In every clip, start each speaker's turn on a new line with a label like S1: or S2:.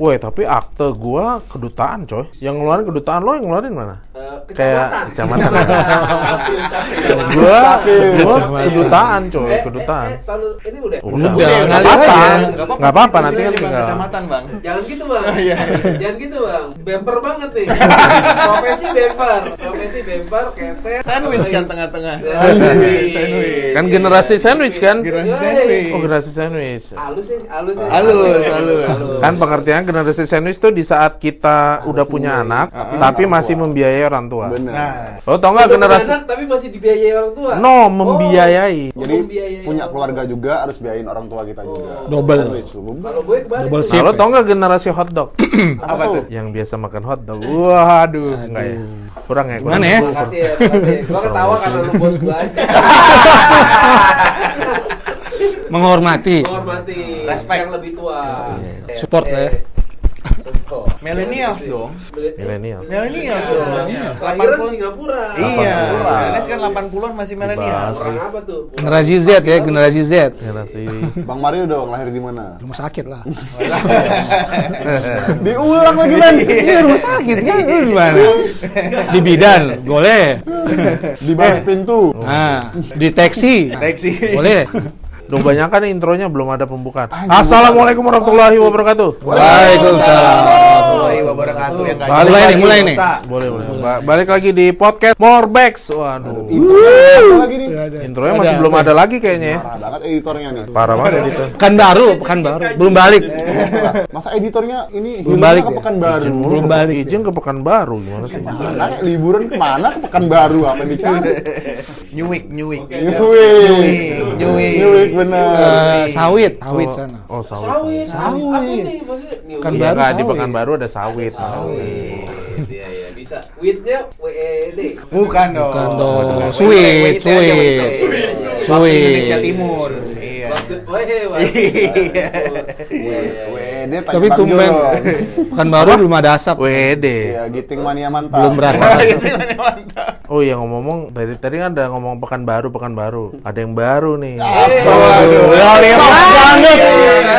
S1: Woi, tapi akte gua kedutaan, coy. Yang ngeluarin kedutaan lo yang ngeluarin mana?
S2: Eh,
S1: Kayak
S2: kecamatan.
S1: gua gua kedutaan, coy,
S2: Eh,
S1: kedutaan.
S2: Eh, eh, tahun ini udah.
S1: Udah,
S3: Udah,
S1: nggak
S3: ngalir
S1: apa-apa.
S3: aja.
S1: Nggak apa-apa, nanti kan tinggal.
S4: kecamatan bang.
S2: Jangan gitu bang.
S4: Iya.
S2: Jangan gitu bang. Bemper banget nih. Profesi bemper. Profesi bemper, keset.
S4: Sandwich kan tengah-tengah.
S2: Sandwich.
S1: Kan generasi sandwich kan?
S4: Generasi sandwich.
S1: Oh, generasi sandwich.
S2: Halus ya, halus ya.
S4: Halus, halus.
S1: Kan pengertian generasi sandwich tuh di saat kita udah punya anak, tapi masih membiayai orang tua.
S5: Bener.
S4: Nah,
S1: Lo tau nggak generasi?
S2: anak, tapi masih dibiayai orang tua.
S1: No, membiayai.
S2: Oh,
S5: Jadi
S2: membiayai
S5: punya keluarga juga harus biayain orang tua kita juga.
S3: Double.
S2: Tua. Kalau gue kebalik.
S3: Double.
S1: Nah, lo tau nggak generasi hotdog?
S5: Apa tuh?
S1: yang biasa makan hotdog. Waduh, enggak ya. Kurang ya. kurang.
S3: Gimana ya?
S2: Makasih ya, makasih. Gue ketawa karena lu bos gue aja.
S3: Menghormati.
S2: Menghormati
S4: Respect.
S2: yang lebih tua. Eh,
S3: Support lah ya.
S2: Eh.
S4: Millennials
S2: Gitu.
S4: dong.
S2: Millen-
S1: Millennials.
S4: Millennials
S2: Iya.
S4: dong.
S2: Kelahiran
S4: 80.
S2: Singapura.
S4: Iya.
S5: 80-an.
S4: Millennials kan 80-an masih millennials.
S2: Orang apa tuh?
S3: Generasi Z ya, generasi Z.
S1: Generasi
S5: Bang Mario dong lahir di mana?
S3: Rumah sakit lah.
S5: Diulang lagi men.
S3: Iya rumah sakit kan, lu di mana? Di bidan, boleh.
S5: Di balik pintu.
S3: Nah, deteksi,
S4: Teksi.
S3: boleh.
S1: Duh banyak kan intronya belum ada pembukaan. Assalamualaikum warahmatullahi wabarakatuh.
S3: Waalaikumsalam.
S4: Warahmatullahi wabarakatuh yang
S1: Balik
S3: Mulai
S1: lagi.
S3: nih, mulai nih.
S1: Boleh, boleh. Ba- balik lagi di podcast Morbacks. Waduh.
S5: Apa lagi nih?
S1: Intronya masih belum ada lagi kayaknya ya.
S5: Parah banget editornya nih.
S1: Parah banget editor.
S3: Pekan baru, pekan baru. Belum balik.
S5: Masa editornya ini
S3: Belum balik
S5: ke
S3: ya?
S5: Pekanbaru?
S1: Izin mulu
S3: Belum balik.
S1: Izin ke Pekanbaru gimana sih?
S5: Liburan ke mana ke Pekanbaru apa yang dicari?
S4: New Week, New Week.
S5: New Week.
S4: New Week.
S5: Week bener.
S3: Eh, sawit, sawit sana.
S1: Oh, sawit.
S2: Sawit.
S3: Sawit.
S2: Apa ini maksudnya?
S3: Kan
S1: Iya,
S3: baru
S1: di. Pekanbaru ada sawit.
S2: Sawit. Iya, iya. Bisa. Witnya WED.
S4: Bukan dong.
S3: Bukan dong. Sweet, sweet. Sweet.
S4: Indonesia Timur.
S2: Waktu.
S4: Iya.
S5: WD Tanjung
S3: Tapi tumben, pekan baru belum ada asap.
S1: WD.
S5: Iya, Giting Mania mantap.
S3: Belum berasa asap.
S1: Oh iya ngomong-ngomong dari tadi kan ada ngomong Pekanbaru, Pekanbaru. Ada yang baru nih.
S3: Waduh, ya lihat banget.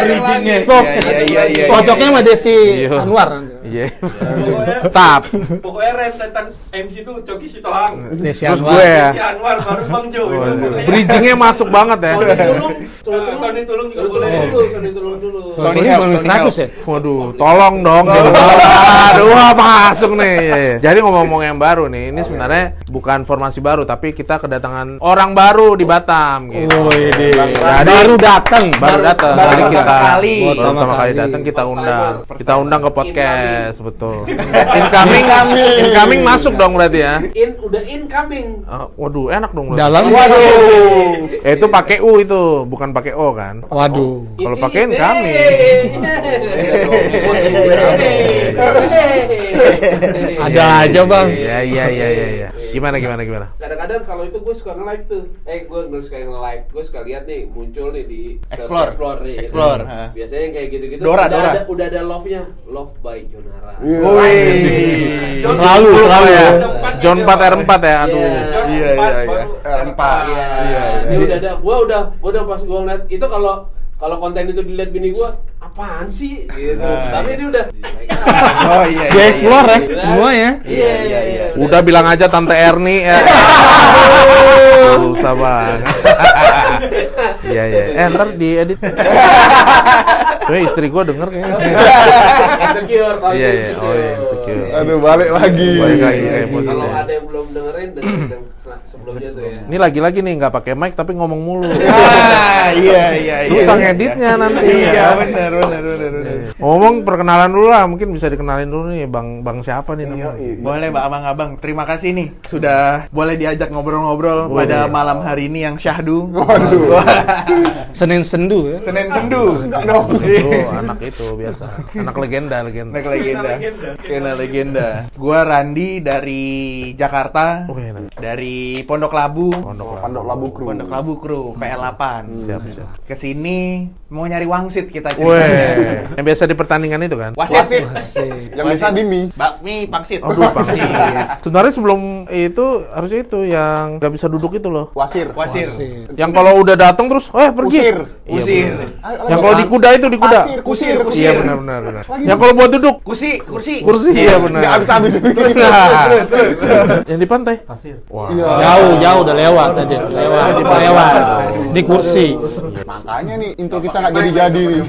S4: Bridging-nya.
S3: Soft.
S4: Iya, iya, iya.
S3: Cocoknya sama Desi
S1: Iya.
S3: Anwar.
S1: Iya.
S6: Pokoknya,
S1: Tap.
S6: pokoknya rentetan MC itu Coki Sitohang.
S3: Desi
S1: Terus
S3: Anwar.
S1: gue ya.
S6: Si Anwar baru Bang Jo. itu pokoknya.
S1: Bridgingnya masuk banget ya.
S2: Sony tulung.
S6: Ah, Sony Tulung juga boleh.
S2: tulung dulu, Sony tulung dulu.
S4: Sony Sony
S3: 100 ya?
S1: Waduh, tolong dong. Aduh, apa masuk nih. Iya, iya. Jadi ngomong-ngomong yang baru nih, ini sebenarnya bukan formasi baru, tapi kita kedatangan orang baru di Batam gitu. Jadi
S3: Baru datang.
S1: baru datang.
S4: baru
S1: kita
S3: Pertama
S1: kali
S3: kali.
S1: datang kita undang. Kita undang ke podcast, betul. Incoming,
S5: Incoming.
S1: incoming masuk dong berarti ya.
S2: In udah incoming.
S1: Ah, waduh, enak dong. berarti.
S3: Dalam.
S1: Eh, itu pakai U itu, bukan pakai O kan?
S3: Waduh.
S1: Kalau pakai incoming.
S3: Ada aja, Bang.
S1: Iya, iya, iya, iya, iya. Gimana gimana gimana?
S2: Kadang-kadang kalau itu gue suka nge-like tuh. Eh, gue nggak suka nge-like. Gue suka lihat nih muncul nih di
S4: Explore.
S2: explore nih. gitu.
S4: Explore, ha.
S2: Biasanya yang kayak gitu-gitu.
S4: Dora,
S2: udah
S4: Dora.
S2: Ada, udah ada love-nya. Love by Jonara.
S5: Iya.
S4: Wih.
S3: Selalu, selalu
S1: ya. John
S6: gitu.
S1: 4 R4 ya. Aduh.
S2: Iya.
S6: John
S4: Iya, iya, iya.
S6: baru
S5: R4.
S2: Iya.
S4: Iya,
S2: Ini
S4: iya.
S2: udah ada. Gua udah, gua udah pas gua ngeliat itu kalau kalau konten itu dilihat bini gua, apaan sih? Gitu.
S4: Nah,
S2: Tapi
S4: iya.
S2: dia udah.
S4: Oh iya.
S3: Dia
S4: iya,
S3: explore ya,
S2: Iya.
S3: semua ya.
S2: Iya, iya, iya.
S1: Udah bilang aja Tante Erni ya. Susah banget. Iya, iya. Eh, ntar diedit. Soalnya istri gua denger kayaknya.
S2: Insecure.
S1: Iya, iya. Oh, iya, insecure.
S5: Aduh, balik lagi.
S1: Balik lagi kayak
S2: Kalau ada yang belum dengerin, dengerin sebelumnya tuh ya.
S1: Ini lagi-lagi nih nggak pakai mic tapi ngomong mulu.
S4: Ah, iya, iya, iya.
S1: Susah ngeditnya nanti.
S4: Iya,
S1: ya.
S4: benar, benar, benar, benar.
S1: Ngomong perkenalan dulu lah, mungkin bisa dikenalin dulu nih Bang Bang siapa nih namanya?
S5: Iya,
S4: Boleh Mbak Abang-abang, terima kasih nih sudah boleh diajak ngobrol-ngobrol
S1: Boleh.
S4: pada malam hari ini yang syahdu.
S5: Waduh.
S3: Senin sendu ya.
S4: Senin sendu.
S1: Oh, anak itu biasa. Anak legenda, legenda.
S4: Anak legenda.
S6: legenda.
S4: Kena legenda. Gua Randi dari Jakarta.
S1: Oh, enak.
S4: Dari Pondok Labu.
S1: Pondok Labu.
S5: Pondok Labu Kru.
S4: Pondok Labu Kru, PL8.
S1: Siap, siap.
S4: Ke sini mau nyari wangsit kita ceritanya.
S1: yang biasa di pertandingan itu kan?
S4: Wasit.
S5: Yang bisa Bimi.
S4: Bakmi pangsit.
S1: Aduh, pasti. Sebenarnya sebelum itu harusnya itu yang nggak bisa duduk itu loh.
S5: Wasir.
S4: Wasir.
S1: Yang kalau udah datang terus, eh pergi.
S5: Usir.
S1: Iya,
S4: Usir.
S1: bener. Yang kalau di kuda itu di kuda.
S5: Pasir, kusir, kusir.
S1: Iya benar benar benar. Yang kalau buat duduk
S4: Kursi, kursi.
S1: kursi iya benar.
S5: Nggak habis-habis. Terus,
S1: Nah, yang di pantai. Pasir. Wah.
S5: Iya.
S3: Jauh, jauh udah lewat tadi. Lewat, lewat. Di kursi.
S5: Makanya nih, intro kita nggak jadi-jadi nih.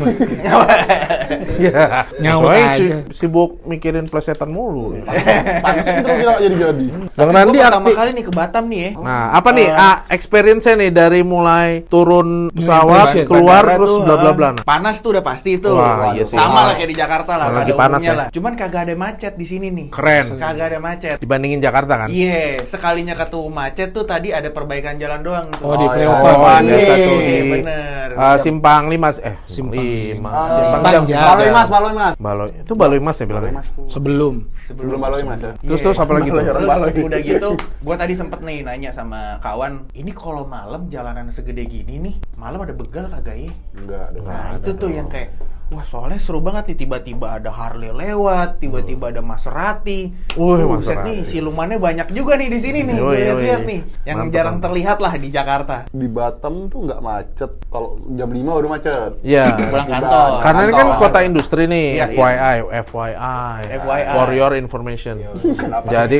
S1: Iya.
S3: Nyaut
S1: Soalnya
S3: aja.
S1: si- sibuk mikirin plesetan mulu.
S5: Kita nggak jadi-jadi.
S1: Bang
S4: Gua
S1: Randi
S4: pertama kali nih ke Batam nih ya.
S1: Nah, apa nih ah, experience-nya nih dari mulai turun pesawat keluar terus bla bla
S4: ah,
S1: bla.
S4: Panas tuh udah pasti.
S1: Wah, iya sih.
S4: Sama lah kayak di Jakarta lah.
S1: Lagi
S4: pada
S1: panas
S4: lah. Cuman kagak ada macet di sini nih.
S1: Keren.
S4: Kagak ada macet.
S1: Dibandingin Jakarta kan?
S4: Iya, sekalinya ketemu macet tuh tadi ada perbaikan jalan doang tuh.
S3: Oh, di
S5: Oh,
S3: flyover.
S1: Oh, ada
S4: Iya,
S1: satu di
S4: bener.
S1: ah, Simpang Lima eh
S3: Simpang
S1: Lima. Simpang Jam.
S5: Baloi Mas, Baloi Mas.
S1: Baloi. Itu Baloi Mas ya bilangnya.
S5: Mas tuh.
S3: Sebelum.
S5: Sebelum Baloi Mas ya.
S1: Terus terus apa lagi tuh?
S4: Terus udah gitu, gua tadi sempet nih nanya sama kawan, ini kalau malam jalanan segede gini nih, malam ada begal kagak ya?
S5: Enggak, ada.
S4: Nah itu tuh yang kayak, wah soalnya seru banget nih tiba-tiba ada Harley lewat, tiba-tiba ada Maserati.
S1: Wih,
S4: Buset
S1: Maserati.
S4: nih, silumannya banyak juga nih di sini nih.
S1: Yoi, yoi.
S4: nih, yang
S1: Mantap,
S4: jarang
S1: mantap.
S4: terlihat lah di Jakarta.
S5: Di Batam tuh nggak macet. Kalau jam 5 baru macet.
S1: Iya.
S4: Pulang kantor.
S1: Karena ini kan kota industri nih,
S4: Iya,
S1: FYI, FYI,
S4: FYI.
S1: for your information.
S5: Kenapa?
S1: Jadi,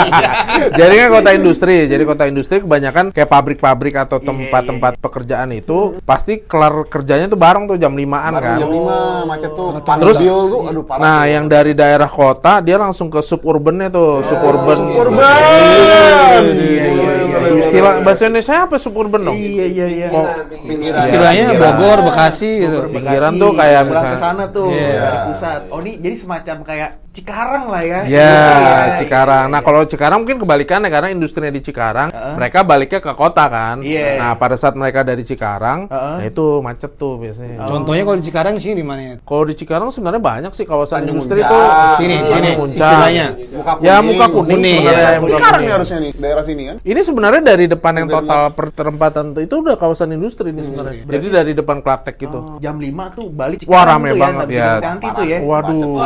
S1: jadi kan kota industri. Jadi kota industri kebanyakan kayak pabrik-pabrik atau
S4: Iya,
S1: tempat-tempat pekerjaan itu pasti kelar kerjanya tuh bareng tuh jam 5-an
S5: Baru
S1: kan.
S5: jam 5 macet tuh. Panas
S1: Terus,
S5: tuh, aduh parah.
S1: nah
S5: tuh.
S1: yang dari daerah kota dia langsung ke suburbannya tuh, suburban.
S5: Suburban.
S1: Iya,
S5: Iya,
S1: iya, iya. Istilah bahasa Indonesia apa suburban dong?
S4: Iya iya iya.
S1: Kok
S2: Pinggiran.
S3: Istilahnya
S1: Pinggiran.
S3: Bogor, Bekasi gitu.
S1: Pinggiran tuh kayak
S4: pulang ke
S1: misalnya-
S4: sana tuh
S3: Iya.
S4: dari pusat. Oh ini jadi semacam kayak Cikarang lah ya.
S1: Ya,
S4: Iya,
S1: Cikarang.
S4: iya,
S1: Nah, kalau Cikarang mungkin kebalikannya karena industrinya di Cikarang,
S4: Heeh.
S1: mereka baliknya ke kota kan.
S4: Iya.
S1: Nah, pada saat mereka dari Cikarang,
S4: Heeh.
S1: nah itu macet tuh biasanya.
S3: Contohnya kalau di Cikarang sini di mana?
S1: Kalau di Cikarang sebenarnya banyak sih kawasan
S5: Tanjung
S1: industri tuh.
S3: Sini, sini, istilahnya.
S5: Muka
S1: Ya, muka kuning.
S3: Kuning,
S1: sebenarnya,
S3: ya.
S1: muka
S5: Cikarang
S1: kuning.
S5: harusnya nih, daerah sini kan.
S1: Ini sebenarnya dari depan yang total perempatan tuh itu udah kawasan industri nih sebenarnya. Jadi dari depan Klaptek gitu.
S4: Oh, jam 5 tuh balik
S1: Wah, rame
S4: tuh
S1: banget
S4: ya.
S1: ya.
S4: Nanti tuh ya.
S1: Waduh.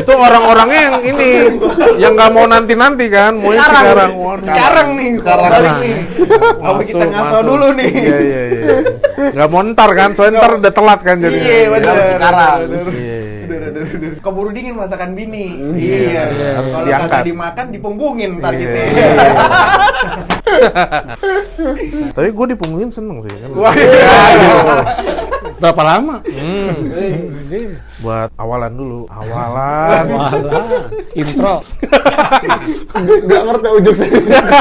S1: itu orang-orangnya yang ini yang nggak mau nanti-nanti kan, mau yang. Waduh.
S4: Sekarang nih,
S5: Sekarang.
S4: balik nih. Apa kita ngaso dulu nih?
S1: Iya iya iya. Gak mau ntar kan, soalnya ntar udah telat kan jadi.
S4: Iya, bener.
S1: Iya.
S4: Keburu dingin masakan bini.
S1: Iya,
S4: Iya.
S1: harus
S4: Kalau
S1: diangkat.
S4: kagak dimakan dipunggungin ntar
S1: Iya.
S4: gitu.
S1: Tapi gue dipunggungin seneng sih kan.
S3: Berapa lama?
S1: Buat awalan dulu. Awalan.
S3: Walah, intro.
S5: Nggak ngerti ujung sih.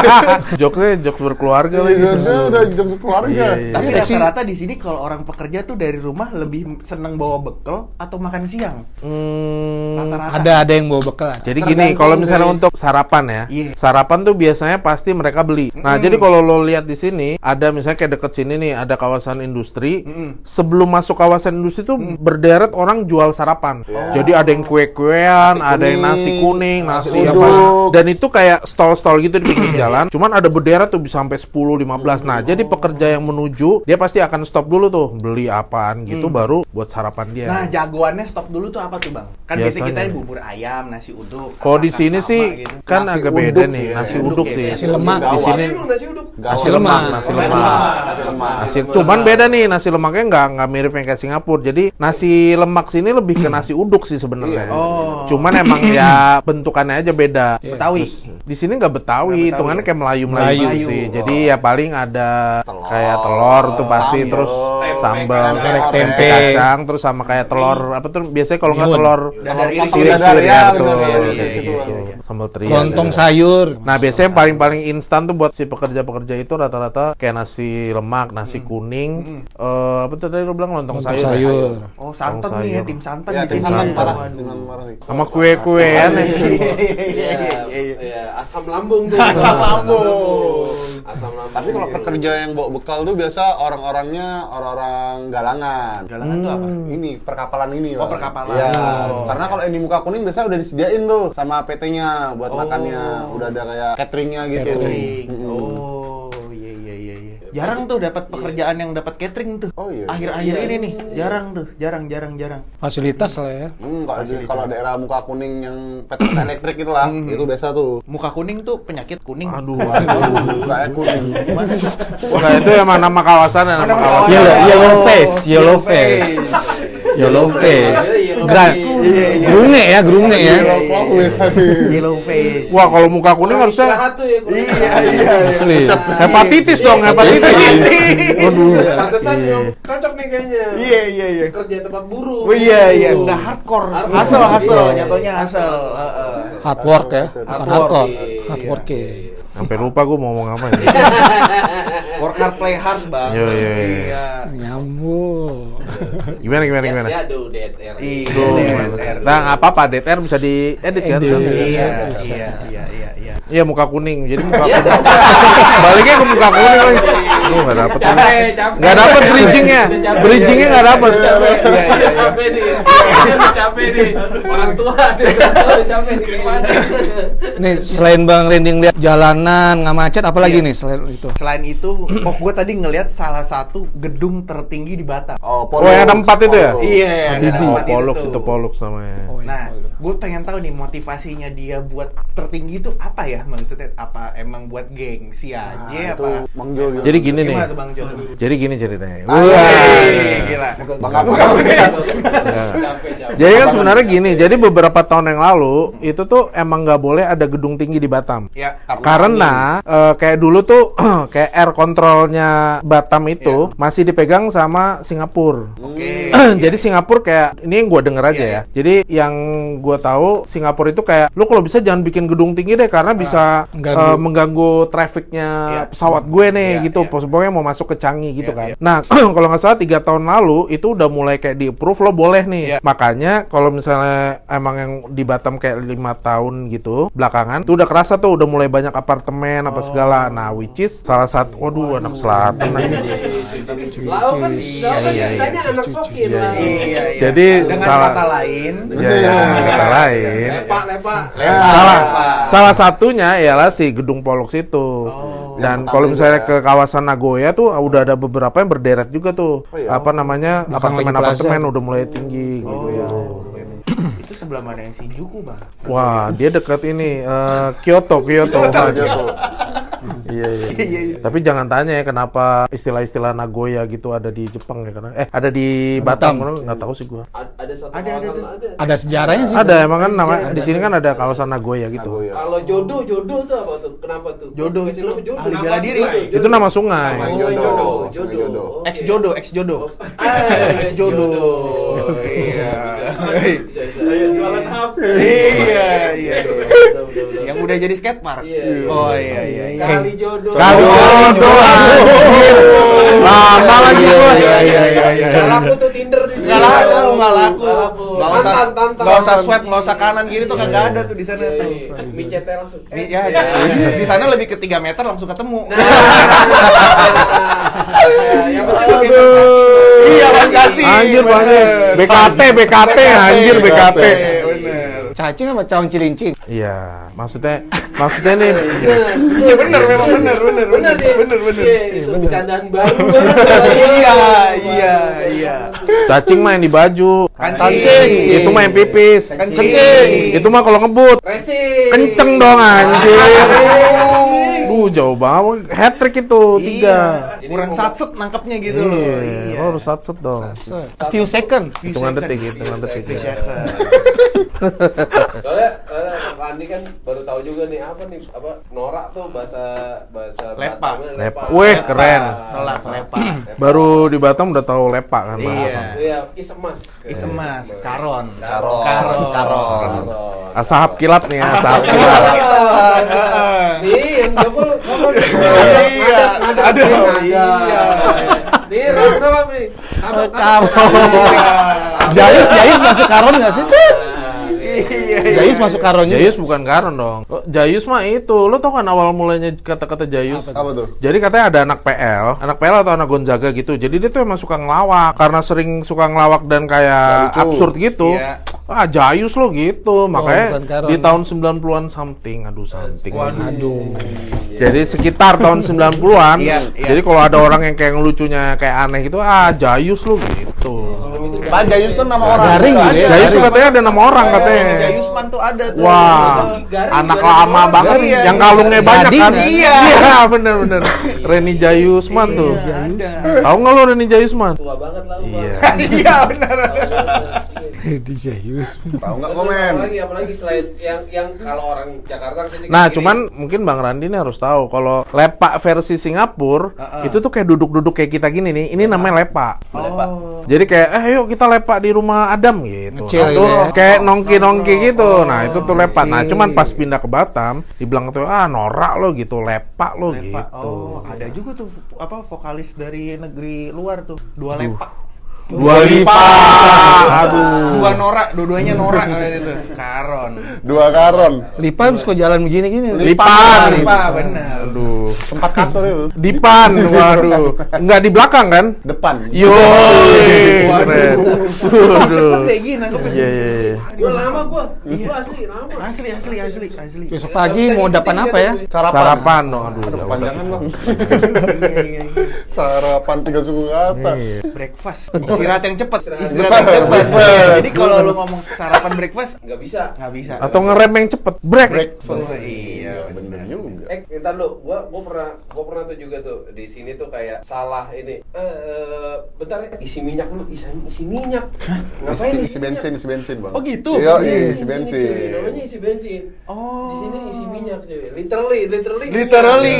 S1: Joknya jok berkeluarga lagi.
S5: Joknya udah jam keluarga.
S1: Iya, iya.
S4: Tapi
S3: Iya
S4: rata-rata di sini kalau orang pekerja tuh dari rumah lebih seneng bawa bekal atau makan siang.
S1: Hmm,
S4: Rata-rata.
S3: Ada ada yang bawa bekal.
S1: Jadi gini, kalau misalnya
S5: dari-
S1: untuk sarapan ya,
S4: Iya.
S1: sarapan tuh biasanya pasti mereka beli. Nah, jadi kalau lo lihat di sini, ada misalnya kayak deket sini nih, ada kawasan industri. Sebelum masuk kawasan industri tuh berderet orang jual sarapan. Jadi ada yang kue-kuean, ada yang nasi
S5: kuning, nasi
S1: nasi, apa. Dan itu kayak stall-stall gitu di pinggir jalan. Cuman ada berderet tuh bisa sampai 10, 15. Nah, jadi pekerja yang menuju, dia pasti akan stop dulu tuh, beli apaan gitu baru buat sarapan dia.
S4: Nah, jagoannya stok dulu tuh apa tuh, Bang? Kan biasa
S1: Biasanya.
S4: kita bubur ayam, nasi uduk.
S1: Kalau di sini
S4: sama
S1: sih
S4: gitu?
S1: kan
S5: Nasi
S1: agak beda
S5: sih
S1: nih,
S5: ya.
S1: nasi
S4: Uduk ya,
S1: sih.
S3: nasi lemak.
S1: Di sini
S2: Ini nasi uduk.
S1: nasi lemak,
S3: lemak.
S1: nasi
S5: Nasi
S1: lemak.
S5: nasi lemak.
S1: Cuman beda nih nasi lemaknya nggak nggak mirip yang kayak Singapura. Jadi nasi lemak sini lebih ke nasi uduk sih sebenarnya.
S4: Oh.
S1: Cuman emang ya bentukannya aja beda.
S4: Betawi.
S1: Di sini nggak Betawi, hitungannya kayak Melayu Melayu gitu sih.
S4: Oh.
S1: Jadi ya paling ada
S5: Telur,
S1: kayak telur tuh pasti
S5: sambal,
S1: terus
S6: tempe,
S1: sambal,
S5: tempe,
S3: tempe.
S1: kacang, terus sama kayak telur apa tuh biasanya kalau nggak telur
S4: Dadar iris.
S1: siri
S5: Dadar,
S1: siri
S5: ya,
S1: ya, betul kayak gitu. Sambal teriak.
S3: Lontong sayur.
S1: Nah biasanya yang paling-paling instan tuh buat si pekerja-pekerja itu rata-rata kayak nasi lemak, nasi kuning, eh, apa tuh tadi lo bilang lontong, sayur, ya?
S3: sayur.
S4: Oh, santan
S1: Lontong
S4: nih ya,
S1: sayur.
S4: tim santan
S5: Ya,
S4: di sini.
S5: santan parah.
S1: Sama kue-kuean ya.
S2: Iya, iya, asam lambung tuh.
S4: Asam lambung.
S2: Asam lambung.
S5: Tapi kalau pekerja yang bawa bekal tuh biasa orang-orangnya orang-orang galangan.
S4: Galangan tuh apa?
S5: Ini perkapalan ini.
S4: Oh, perkapalan.
S5: Iya.
S4: Oh.
S5: Karena kalau yang di muka kuning biasa udah disediain tuh sama PT-nya buat
S4: Oh.
S5: makannya. Udah ada kayak cateringnya gitu.
S4: Catering. Oh, Jarang tuh dapat pekerjaan yang dapat catering tuh.
S5: Oh, iya.
S4: Akhir-akhir
S2: Iya.
S4: ini nih, jarang tuh, jarang jarang jarang.
S3: Fasilitas lah ya.
S5: Hmm, kalau di- kalau daerah muka kuning yang petak elektrik itu lah, itu biasa tuh.
S4: Muka kuning tuh penyakit kuning.
S1: Aduh.
S5: Mukanya kuning.
S4: Gimana?
S1: Enggak itu emang nama kawasan ya, nama kawasan.
S3: Yellow, yellow
S4: Oh,
S3: face, yellow
S4: yellow
S3: face. Yellow face.
S2: Iya, yellow
S3: Gra-
S2: face.
S4: Iya, iya.
S3: Grunge ya, grunge ya.
S4: Yellow face.
S1: Wah, kalau muka kuning harusnya
S2: ya.
S4: Iya, iya.
S3: Asli.
S1: hepatitis dong, hepatitis. Waduh.
S2: Pantesan yang cocok nih kayaknya.
S4: Iya, iya, iya.
S2: Kerja tempat buruh.
S4: Oh iya iya, nggak hardcore.
S2: Hardcore.
S4: Hasel hasel,
S2: Iya.
S4: jatuhnya hasel. Heeh.
S3: Hard work ya, bukan
S4: Hard
S3: hardcore.
S2: Iya.
S3: Hard work.
S1: Sampai lupa gue mau ngomong apa ya.
S4: Work hard play hard, Bang.
S1: Iya, iya, iya.
S4: Iya.
S3: Nyambung.
S1: Gimana gimana
S2: Ya,
S1: gimana?
S2: ya aduh DSR.
S4: Iya. DTR.
S1: Nah, apa-apa, DTR bisa diedit kan?
S4: Iya,
S3: Iya,
S4: iya, iya, iya, iya.
S1: Iya, muka kuning. Jadi muka kuning. Baliknya ke muka kuning lagi. Aduh, nggak dapet. Nggak dapet bridgingnya. Bridgingnya nggak dapet.
S2: Capek,
S4: Iya, iya,
S2: udah capek nih. Udah capek nih. Orang tua udah capek nih gimana.
S3: Nih selain Bang Rending lihat jalanan nggak macet, apalagi nih selain itu?
S4: Selain itu, oh gue tadi ngelihat salah satu gedung tertinggi di Batam.
S5: Oh,
S1: Oh, yang ada empat itu ya?
S4: Iya, yang ada
S1: Oh,
S4: tempat itu
S1: Pollux
S4: tuh.
S1: itu Pollux namanya.
S3: Oh, iya.
S4: Nah, gue pengen tahu nih motivasinya dia buat tertinggi itu apa ya maksudnya? Apa emang buat gengsi aja
S5: Nah,
S4: apa?
S5: Bang Jo gitu.
S1: Jadi gini nih.
S4: Bang Jo?
S1: Jadi gini ceritanya.
S5: Ah,
S1: Wah.
S4: Wih, gila.
S1: Jadi kan sebenarnya gini, jadi beberapa tahun yang lalu itu tuh emang nggak boleh ada gedung tinggi di Batam.
S4: Ya,
S1: Karena eh, kayak dulu tuh kayak air controlnya Batam itu masih dipegang sama Singapura.
S4: Oke.
S1: Jadi Singapura kayak ini yang gue denger aja
S4: Iya,
S1: ya. Jadi yang gue tahu Singapura itu kayak lu kalau bisa jangan bikin gedung tinggi deh karena bisa
S3: Mengganggu.
S1: eh, mengganggu trafficnya
S4: Iya.
S1: pesawat gue nih
S4: Iya,
S1: gitu. Pokoknya mau masuk ke Changi gitu kan. Nah kalau nggak salah tiga tahun lalu itu udah mulai kayak di approve lo boleh nih.
S4: Iya.
S1: Makanya kalau misalnya emang yang di Batam kayak lima tahun gitu belakangan itu udah kerasa tuh udah mulai banyak apartemen apa segala. Nah which is salah satu waduh anak selatan
S2: ceritanya anak.
S4: Iya, iya.
S1: Jadi salah-
S4: kata lain,
S1: Ya, ya, kata lain.
S2: Lepak, lepak.
S1: salah salah satunya ialah si gedung Pollux itu. Dan kalau misalnya ke kawasan Nagoya tuh udah ada beberapa yang berderet juga tuh.
S5: iya.
S1: Apa namanya? Apartemen-apartemen udah mulai tinggi gitu.
S4: itu sebelah mana yang Shinjuku, Bang?
S1: Wah, dia dekat ini eh, Kyoto, Kyoto. Iya, iya. Tapi jangan tanya ya kenapa istilah-istilah Nagoya gitu ada di Jepang ya karena eh ada di Batam,
S3: Batam.
S1: nggak tahu sih gua.
S2: A- Ada satu
S4: Ada, ada, ada.
S2: ada.
S3: Ada sejarahnya sih.
S1: Ada emang kan nama di sini kan ada kawasan Nagoya gitu.
S5: Nagoya.
S2: Kalau jodoh, jodoh tuh apa tuh? Kenapa tuh?
S4: Jodoh itu
S2: nama jodoh.
S4: ahli bela diri.
S2: Jodoh.
S1: Itu nama sungai.
S5: Nama
S2: Oh,
S5: jodoh.
S2: jodoh.
S4: Ex jodoh, ex jodoh. Ex jodoh.
S2: jodoh.
S4: Iya.
S6: Jualan HP.
S4: Iya, iya. Yang udah jadi skatepark.
S2: Iya.
S4: Oh iya iya. iya.
S2: Kali jodoh.
S1: Kali jodoh. Lama lagi gua.
S4: Iya iya iya iya.
S2: Nggak laku tuh Tinder di sini.
S4: Nggak laku, nggak laku.
S2: Nggak laku.
S4: Nggak usah,
S2: Tantan, tantan.
S4: nggak usah swipe, nggak usah kanan kiri tuh kagak ada tuh di sana
S2: Iya,
S4: tuh.
S2: iya. Micetnya langsung.
S4: Di, ya, di sana lebih ke 3 meter langsung ketemu.
S2: Nah, yang penting pakai
S4: Iya, makasih.
S1: Anjir banyak. BKT, BKT, anjir BKT.
S4: Bener.
S3: Cacing apa cawan cilincing?
S1: Iya, maksudnya maksudnya nih
S4: Iya bener, memang bener, bener,
S2: Bener sih.
S4: bener, bener.
S2: Iya, bercandaan baru.
S4: Iya, iya, iya.
S1: cacing main di baju.
S4: Kancing.
S1: Itu main pipis.
S4: Kencing.
S1: Itu mah kalau ngebut.
S2: Racing.
S1: Kenceng dong anjir. Duh, jauh banget. Hat trick itu tiga.
S4: Iya. Kurang satset nangkepnya gitu loh.
S1: Iya, lo harus satset dong.
S3: A few second.
S1: Hitungan detik, hitungan detik.
S2: Soalnya, soalnya Randi kan baru tahu juga nih apa nih apa norak tuh bahasa bahasa
S4: Lepa.
S2: Batamnya
S1: Lepa. Wih, keren.
S4: Telat lepa.
S1: Baru di Batam udah tahu lepak kan.
S4: Iya.
S2: Iya, isemas.
S4: Isemas, karon.
S2: Karon.
S4: Karon.
S5: Karon.
S1: Asahap kilap nih, asahap kilap.
S2: Nih, double double.
S4: Iya,
S2: ada,
S4: ada.
S2: Iya. Nih, berapa nih? Apa?
S3: Jayus, Jayus masuk karon nggak sih?
S4: Iya,
S3: Jayus masuk karon juga.
S1: Jayus bukan Karon dong. Oh, Jayus mah itu. Lo tau kan awal mulanya kata-kata Jayus?
S5: Apa tuh?
S1: Jadi katanya ada anak PL, anak PL atau anak Gonzaga gitu. Jadi dia tuh emang suka ngelawak. Karena sering suka ngelawak dan kayak absurd gitu.
S4: Iya.
S1: Ah jayus lo gitu. Makanya
S3: bukan Karon.
S1: di tahun 90-an something, aduh something.
S3: Aduh.
S1: Jadi sekitar tahun 90-an.
S4: Iya, iya.
S1: Jadi kalau ada orang yang kayak ngelucunya kayak aneh gitu, ah jayus lo gitu.
S5: Pak Jayus tuh nama orang.
S3: Garing gitu ya.
S1: Jayus katanya ada nama orang katanya.
S4: Jayusman tuh ada tuh.
S1: Wah,
S2: Garing,
S1: anak
S2: garing
S1: lama
S2: orang.
S1: banget
S4: Iya,
S1: yang
S4: iya.
S1: kalungnya banyak kan?
S4: iya.
S1: Iya, bener-bener. Reni Jayusman tuh.
S4: Iya, ada.
S1: Tahu nggak lo Reni Jayusman?
S2: Tua banget lah.
S1: Iya.
S4: Iya benar.
S3: Di Jayus.
S5: Tahu nggak komen?
S2: Apalagi, apalagi selain yang yang kalau orang Jakarta ke sini
S1: Nah,
S2: ke sini,
S1: cuman mungkin Bang Randi nih harus tahu kalau lepak versi Singapura itu tuh kayak duduk-duduk kayak kita gini nih. Ini namanya lepak.
S4: Oh.
S1: Jadi kayak eh yuk kita lepak di rumah Adam gitu.
S3: Ngecil
S1: Nah, tuh
S3: ya.
S1: kayak nongki-nongki gitu. Nah, itu tuh lepak. Nah, cuman pas pindah ke Batam dibilang tuh ah norak lo gitu, lepak lo
S4: Lepak.
S1: gitu.
S4: Oh, ada juga tuh apa vokalis dari negeri luar tuh. Dua lepak.
S1: Dua lipat. Aduh.
S4: Dua norak, dua-duanya norak katanya itu. Karon.
S5: Dua karon.
S3: Lipa suka jalan begini-gini.
S1: Lipan.
S4: Lipa, benar.
S1: Aduh.
S5: Tempat kasur itu.
S1: Dipan, waduh. Enggak di belakang kan?
S5: Depan.
S1: Yo, keren. Waduh.
S4: gini nangkepnya.
S1: Iya, iya, iya.
S2: Gua lama gua. Gua asli lama.
S4: Asli, asli, asli, asli.
S3: Besok pagi mau dapat apa ya?
S5: Sarapan.
S1: Sarapan dong, aduh.
S5: Aduh, kepanjangan
S1: banget.
S5: bang.
S4: Iya, iya, iya.
S5: Sarapan tiga suku.
S1: Iya.
S4: Breakfast. Istirahat yang cepat.
S2: Istirahat.
S4: Yang cepat. Jadi kalau lu ngomong sarapan breakfast
S2: Nggak bisa.
S4: nggak bisa.
S1: Atau ngerem yang cepet, break.
S5: Breakfast.
S4: Oh, iya,
S5: bener juga.
S2: Eh, ntar lu, gua gua pernah gua pernah tuh juga tuh di sini tuh kayak salah ini. Eh, eh, bentar ya, isi minyak lu, isi, isi minyak. Ngapain
S5: Isi,
S2: isi,
S5: isi bensin, isi bensin bang.
S4: Oh, gitu?
S5: Iya,
S2: Iya,
S5: iya, isi bensin.
S2: Namanya isi bensin.
S4: Oh.
S2: Di sini isi minyak cuy. Literally, literally.
S4: Literally.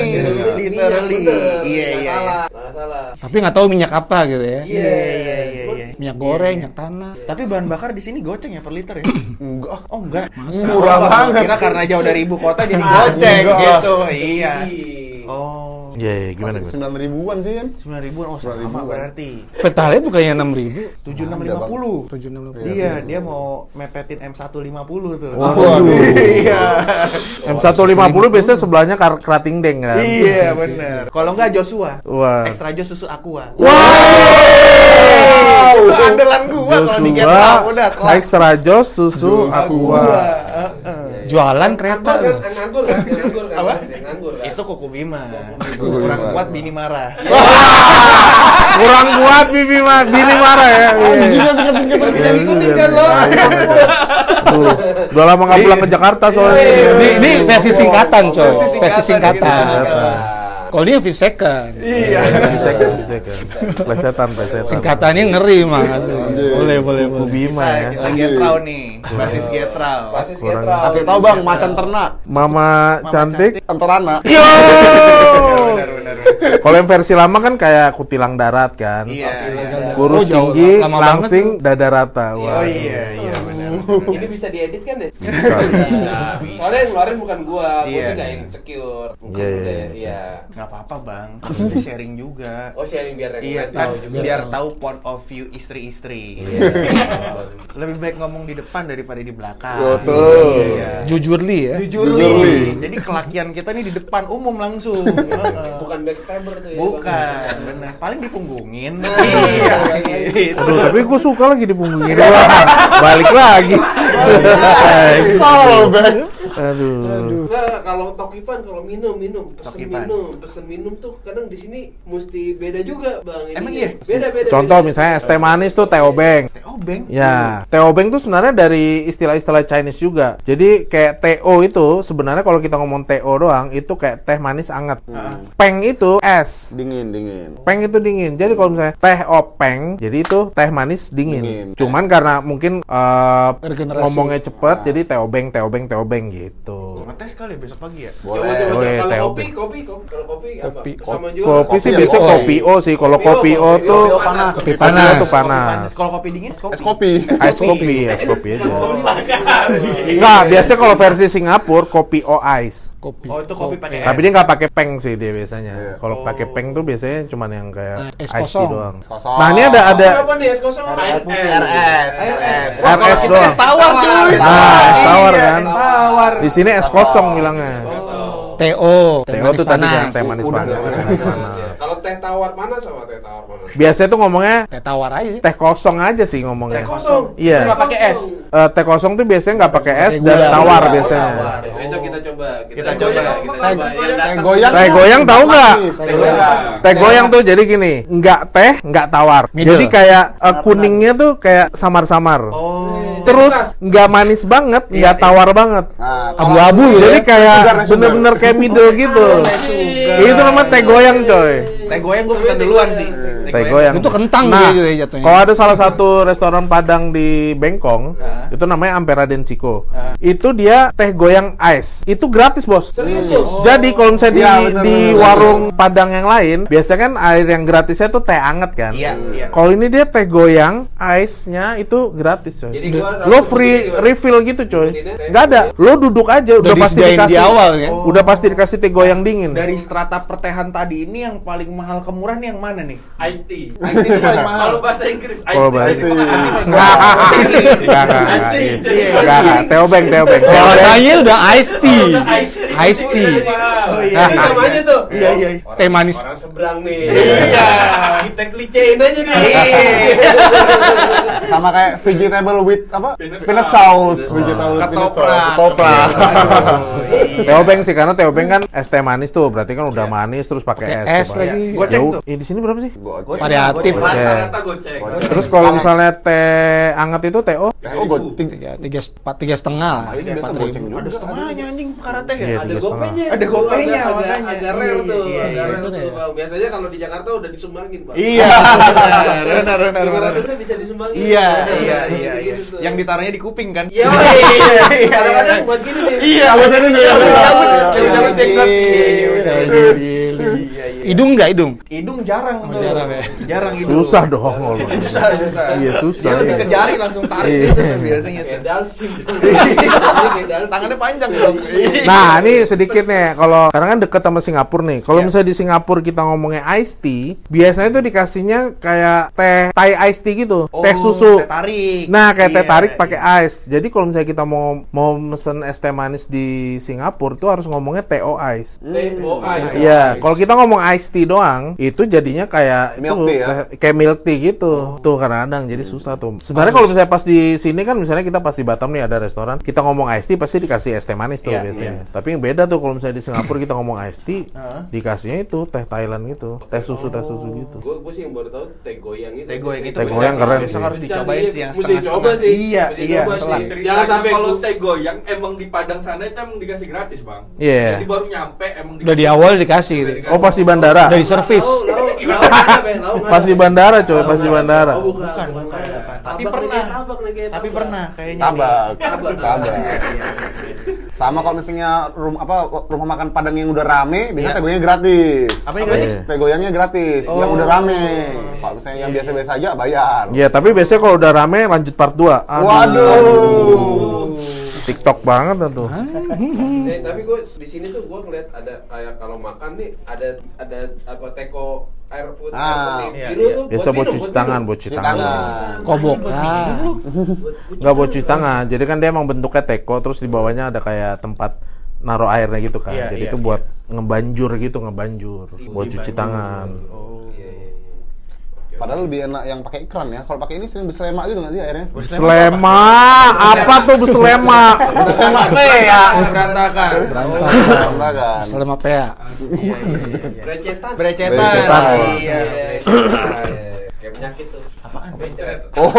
S4: Literally. Iya,
S2: Nggak
S4: iya,
S2: salah, nggak salah.
S3: Tapi nggak tahu minyak apa gitu ya.
S2: Iya,
S4: Iya, iya, iya, iya.
S3: Minyak goreng, minyak tanah.
S4: Tapi bahan bakar di sini goceng ya per liter ya?
S5: Enggak.
S4: Oh enggak.
S5: Murah
S4: Oh,
S5: banget.
S4: Kira karena jauh dari ibu kota jadi goceng gitu. Iya.
S2: Ih.
S4: Oh.
S1: Iya, iya, gimana gimana?
S5: Sembilan ribuan sih kan?
S4: Sembilan ribuan, oh sama
S5: ribuan.
S4: berarti
S3: Pertalite bukannya enam ribu.
S4: tujuh enam lima puluh.
S3: Tujuh enam ribu.
S4: Iya, dia mau mepetin M 150 tuh.
S5: Waduh.
S4: Iya.
S1: M150 biasanya sebelahnya kar kerating deng kan?
S4: Iya benar. Kalau enggak Joshua.
S1: Wah.
S4: Extra Jos susu aqua.
S1: Wow.
S4: Itu andalan gua kalau di
S1: Joshua,
S4: udah
S1: extra jos susu aqua.
S4: Heeh.
S3: Jualan kereta
S2: Nganggur
S3: loh.
S2: kan? Kan? Nganggur kan?
S4: Apa? Itu kuku Bima. Kurang kuat bini marah.
S1: Kurang buat bibi ma bini marah ya. Iya.
S2: Kan lo?
S1: Tuh, udah lama nggak pulang ke Jakarta soalnya.
S3: Ini, ini versi singkatan, coy.
S4: Versi
S3: Versi
S4: singkatan,
S3: Kalau ini fifth second.
S4: Iya.
S1: Bisa kan, bisa kan. Plesetan, plesetan.
S3: Singkatannya ngeri mas. Boleh, boleh,
S1: Kuku
S3: boleh.
S1: Bima ya.
S4: Kita Getrau nih. Basis Getrau.
S2: Basis. Getrau.
S5: Kasih tahu bang, macan ternak.
S1: Mama cantik.
S5: Antarana.
S1: Yo.
S4: Benar, benar, benar.
S1: Kalau yang versi lama kan kayak kutilang darat kan.
S4: Iya, iya.
S1: Kurus
S3: Oh,
S1: tinggi, langsing, dada rata.
S4: Oh
S1: Wah.
S4: iya, iya benar.
S2: Ini bisa diedit kan ya?
S1: Bisa.
S2: Soalnya yang ngeluarin bukan gua, gua
S4: Iya.
S2: sih nggak insecure. Bukan
S1: Iya, iya,
S2: udah,
S1: iya,
S2: iya.
S4: Nggak apa-apa bang, kita sharing juga.
S2: Oh sharing biar yang
S4: Iya, kan
S2: tahu juga.
S4: biar tahu point of view istri-istri.
S2: Iya.
S4: Lebih baik ngomong di depan daripada di belakang.
S5: Betul.
S4: Iya.
S3: Jujur li ya.
S4: Jujur
S5: Jujur,
S4: Li.
S5: Li.
S4: Jadi kelakian kita nih di depan umum langsung. Heeh.
S2: Bukan backstabber tuh ya.
S4: Bukan, benar. Paling dipunggungin.
S2: Nah,
S4: Iya,
S2: iya.
S1: Aduh, tapi gue suka lagi dipunggungin. Balik lagi.
S5: Oh, back.
S1: Aduh.
S2: Enggak, kalau tokipan kalau minum minum pesen
S4: Tokipan.
S2: minum pesen minum tuh kadang di sini mesti beda juga bang ini
S4: Emang iya?
S2: beda beda
S1: Contoh
S2: beda.
S1: misalnya es teh manis tuh teh obeng.
S4: Oh, beng.
S1: Ya, teh obeng tuh sebenarnya dari istilah-istilah Chinese juga. Jadi kayak TO itu sebenarnya kalau kita ngomong TO doang itu kayak teh manis anget. Peng itu es.
S5: Dingin, dingin.
S1: Peng itu dingin. Jadi kalau misalnya teh openg, jadi itu teh manis dingin.
S5: Dingin.
S1: Cuman karena mungkin
S3: Regenerasi.
S1: ngomongnya cepet, jadi teh obeng, teh obeng, teh obeng gitu.
S4: Ngetes kali ya besok pagi ya?
S2: coba
S5: Boleh.
S2: coba, coba.
S1: teh
S2: kalau kopi kopi kopi kalau kopi,
S3: Kopi.
S2: apa sama juga
S1: Kopi sih
S5: Kopi
S1: biasanya
S5: ya,
S1: kopi O sih. Kalau
S2: Kopi O,
S1: tuh
S2: panas.
S1: kopi
S3: panas.
S1: tuh
S4: Kopi
S1: panas.
S4: Kalau kopi dingin?
S5: Es kopi.
S1: Ice kopi, ice kopi aja. Enggak, biasanya kalau versi Singapura kopi O ice.
S3: Kopi.
S4: Oh, itu kopi pakai
S1: Tapi
S4: es.
S1: dia nggak pakai peng sih dia biasanya.
S5: Iya.
S1: Kalau
S4: Oh.
S1: pakai peng tuh biasanya cuman yang kayak
S3: Eh, es
S1: ice tea
S3: kosong.
S1: doang. Nah, ini ada ada
S2: apa nih es kosong apa?
S4: RS. RS.
S1: RS doang.
S4: Es tawar cuy.
S1: Nah, es tawar
S4: Iya,
S1: kan.
S4: Es tawar.
S1: Di sini es kosong bilangnya.
S3: TO.
S1: TO tuh tadi kan teh manis
S5: Udah,
S1: panas.
S5: udah.
S1: Teh manis panas.
S2: Teh tawar panas sama teh tawar panas?
S1: Biasanya tuh ngomongnya
S3: Teh tawar aja sih.
S1: teh kosong aja sih ngomongnya.
S4: Teh kosong.
S1: Iya.
S4: Nggak pakai es.
S1: Eh, teh kosong tuh biasanya nggak pakai es dan
S3: gula.
S1: tawar
S4: Gula,
S1: biasanya.
S4: tawar.
S2: Ya, besok kita coba.
S4: Kita coba.
S2: Kita coba. Yang
S5: Teh goyang.
S1: Teh goyang tahu nggak?
S5: Teh goyang.
S1: Teh goyang tuh jadi gini, nggak teh, nggak tawar.
S3: Middle.
S1: Jadi kayak eh, kuningnya tuh kayak samar-samar.
S4: Oh.
S1: Terus nggak manis banget, nggak tawar banget.
S5: Nah, kalau-
S3: Abu-abu gitu
S1: Jadi
S3: ya.
S1: kayak bener-bener kayak middle gitu. Itu namanya teh goyang coy.
S4: Teh goyang gue pesan duluan sih.
S1: Teh goyang.
S3: Itu kentang
S1: Nah,
S3: gitu ya jatuhnya.
S1: kalau ada salah satu restoran Padang di Bengkong, itu namanya Ampera Densico. Itu dia teh goyang ice. Itu gratis, Bos.
S2: Serius loh.
S1: Jadi kalau misalnya di,
S5: Iya, bener,
S1: di
S5: bener,
S1: warung Padang yang lain, biasanya kan air yang gratisnya tuh teh anget kan.
S4: Iya, iya.
S1: Kalau ini dia teh goyang, ice-nya itu gratis, coy.
S2: Jadi gua
S1: lo free refill gitu, coy. Nggak ada. Lo duduk aja, udah,
S3: Udah
S1: pasti dikasih.
S3: di awal kan?
S1: Udah pasti dikasih teh goyang dingin.
S4: Dari strata pertehan tadi ini yang paling mahal ke murah nih yang mana nih?
S6: Ice tea.
S4: Ice tea paling mahal.
S6: Kalau bahasa Inggris, ice
S1: Kalau
S6: tea.
S1: bahasa
S6: Jadi pengasih
S1: Enggak, enggak, enggak, enggak,
S6: Ice tea.
S1: iya.
S6: Jadi
S1: Enggak, enggak. Teo Beng, Teo Beng. Teo Beng.
S3: Bahasanya udah iced tea.
S6: Tea.
S3: Iced tea.
S4: Oh iya.
S2: Ini sama aja tuh.
S4: Iya, iya.
S3: Teh manis.
S2: Orang seberang nih.
S4: Iya.
S2: Kita kelicein aja nih.
S5: sama kayak vegetable with apa?
S6: Peanut sauce.
S5: vegetable with peanut sauce. Ketoprak.
S1: Teo Beng sih karena Teo Beng kan es teh manis tuh, berarti kan udah manis terus pakai es.
S3: es lagi.
S4: Goceng
S1: Jauh.
S4: tuh.
S1: Eh, di sini berapa sih?
S5: Goceng.
S3: Variatif.
S1: Goceng.
S6: Rata-rata goceng.
S1: Terus kalau misalnya teh anget itu TO?
S5: Oh, go- tiga.
S3: Empat, tiga setengah lah. Empat
S5: goceng
S3: ribu.
S4: Ada setengahnya anjing perkara teh
S1: Iya,
S4: ya.
S2: Ada
S1: tiga setengah.
S2: gopenya.
S4: Ada gopenya, makanya.
S2: Agak rare tuh,
S4: Iya,
S2: agak
S4: iya,
S2: rare
S3: bener
S2: tuh.
S3: ya.
S2: Biasanya kalau di Jakarta udah disumbangin, Bang.
S4: Iya. Benar, benar,
S2: Lima
S4: benar.
S2: ratusnya bisa disumbangin.
S4: Iya, iya, iya, iya.
S2: Tuh.
S4: Yang ditaruhnya di kuping kan?
S2: Iya, iya. Kadang-kadang buat gini nih.
S4: Iya, betul ini.
S2: Iya,
S4: jenggot.
S5: Iya,
S3: Hidung nggak hidung?
S4: Hidung jarang tuh.
S3: jarang ya?
S4: Jarang hidung.
S1: Susah dong.
S4: Susah, susah.
S1: Iya, susah,
S4: Dia lebih
S1: iya.
S4: ke jari langsung tarik
S1: Iya.
S4: gitu biasanya.
S2: Kayak.
S4: Tangannya panjang dong.
S1: Nah, ini sedikit nih. Kalau sekarang kan deket sama Singapura nih. Kalau misalnya di Singapura kita ngomongnya iced tea, biasanya tuh dikasihnya kayak teh Thai iced tea gitu, teh
S4: Oh,
S1: susu.
S4: teh tarik.
S1: Nah, kayak teh
S4: Iya,
S1: tarik
S4: iya.
S1: pakai ice. Jadi kalau misalnya kita mau mau mesen es teh manis di Singapura tuh harus ngomongnya TO ice.
S2: TO ice.
S1: Iya, kalau kita ngomong iced tea doang, itu jadinya kayak
S5: Milk
S1: itu,
S5: tea ya?
S1: kayak- milk tea gitu. Tuh kadang-kadang jadi susah tuh. Sebenarnya kalau misalnya pas di sini kan misalnya kita pas di Batam nih ada restoran, kita ngomong iced tea pasti dikasih es teh manis tuh
S4: Iya,
S1: biasanya. Tapi yang beda tuh kalau misalnya di Singapura kita ngomong iced tea, dikasihnya itu teh Thailand gitu, teh susu teh susu gitu.
S2: Gue gue sih yang baru tahu teh goyang itu.
S4: Teh goyang itu.
S1: Teh goyang keren
S4: Besok
S1: sih.
S4: harus dicobain sih yang
S2: Mesti
S4: setengah-setengah.
S2: coba sih.
S4: Iya, iya.
S2: Jangan sampai
S6: kalau
S2: gua-
S6: teh goyang emang di Padang sana itu emang dikasih gratis bang.
S1: Iya.
S6: Jadi baru nyampe emang
S3: Udah di awal dikasih. gitu.
S1: Oh pas di bandara.
S3: Dari servis.
S2: Lau, lau, lau nggak ada, Be. Lau nggak
S1: Pas
S2: ada.
S1: di bandara coy,
S2: Lau
S1: pas di
S2: nggak ada.
S1: bandara.
S2: Oh, bukan,
S4: Bukan. Tapi pernah. Tapi pernah kayaknya.
S5: Tabak.
S2: Tabak.
S5: Tabak. Sama kalau misalnya rumah apa rumah makan Padang yang udah rame, biasanya teh goyangnya gratis.
S4: Apa yang gratis?
S1: ya?
S5: Teh goyangnya gratis, yang udah rame. Kalau misalnya yang biasa-biasa aja bayar.
S1: Iya, tapi biasanya kalau udah rame lanjut part 2.
S5: Waduh.
S1: TikTok banget tuh.
S2: Eh, tapi gue di sini tuh gue ngeliat ada kayak kalau makan nih ada ada apa teko air putih
S5: Ah,
S2: air putih
S4: iya,
S2: biru
S4: iya.
S2: tuh
S1: Biasa buat cuci tangan, buat cuci tangan.
S5: tangan.
S3: Kobok. Ah.
S2: lu. Buat cuci
S1: Nggak buat
S2: tangan.
S1: cuci tangan. Jadi kan dia emang bentuknya teko, terus di bawahnya ada kayak tempat naruh airnya gitu kan.
S4: Iya,
S1: Jadi
S4: iya,
S1: itu buat ngebanjur gitu, ngebanjur. Buat cuci tangan.
S2: Iya, iya, iya.
S5: Padahal lebih enak yang pakai ikran ya. Kalau pakai ini sering berselema gitu nggak sih airnya?
S1: Selema, apa tuh berselema?
S5: Berselema apa ya?
S4: Berantakan.
S5: Berselema kan.
S3: Selama PA.
S2: Brecetan.
S4: Brecetan.
S1: Brecetan.
S4: Iya.
S2: Iya. Kayak penyakit tuh.
S4: Apaan?
S2: Mencret.
S5: Oh,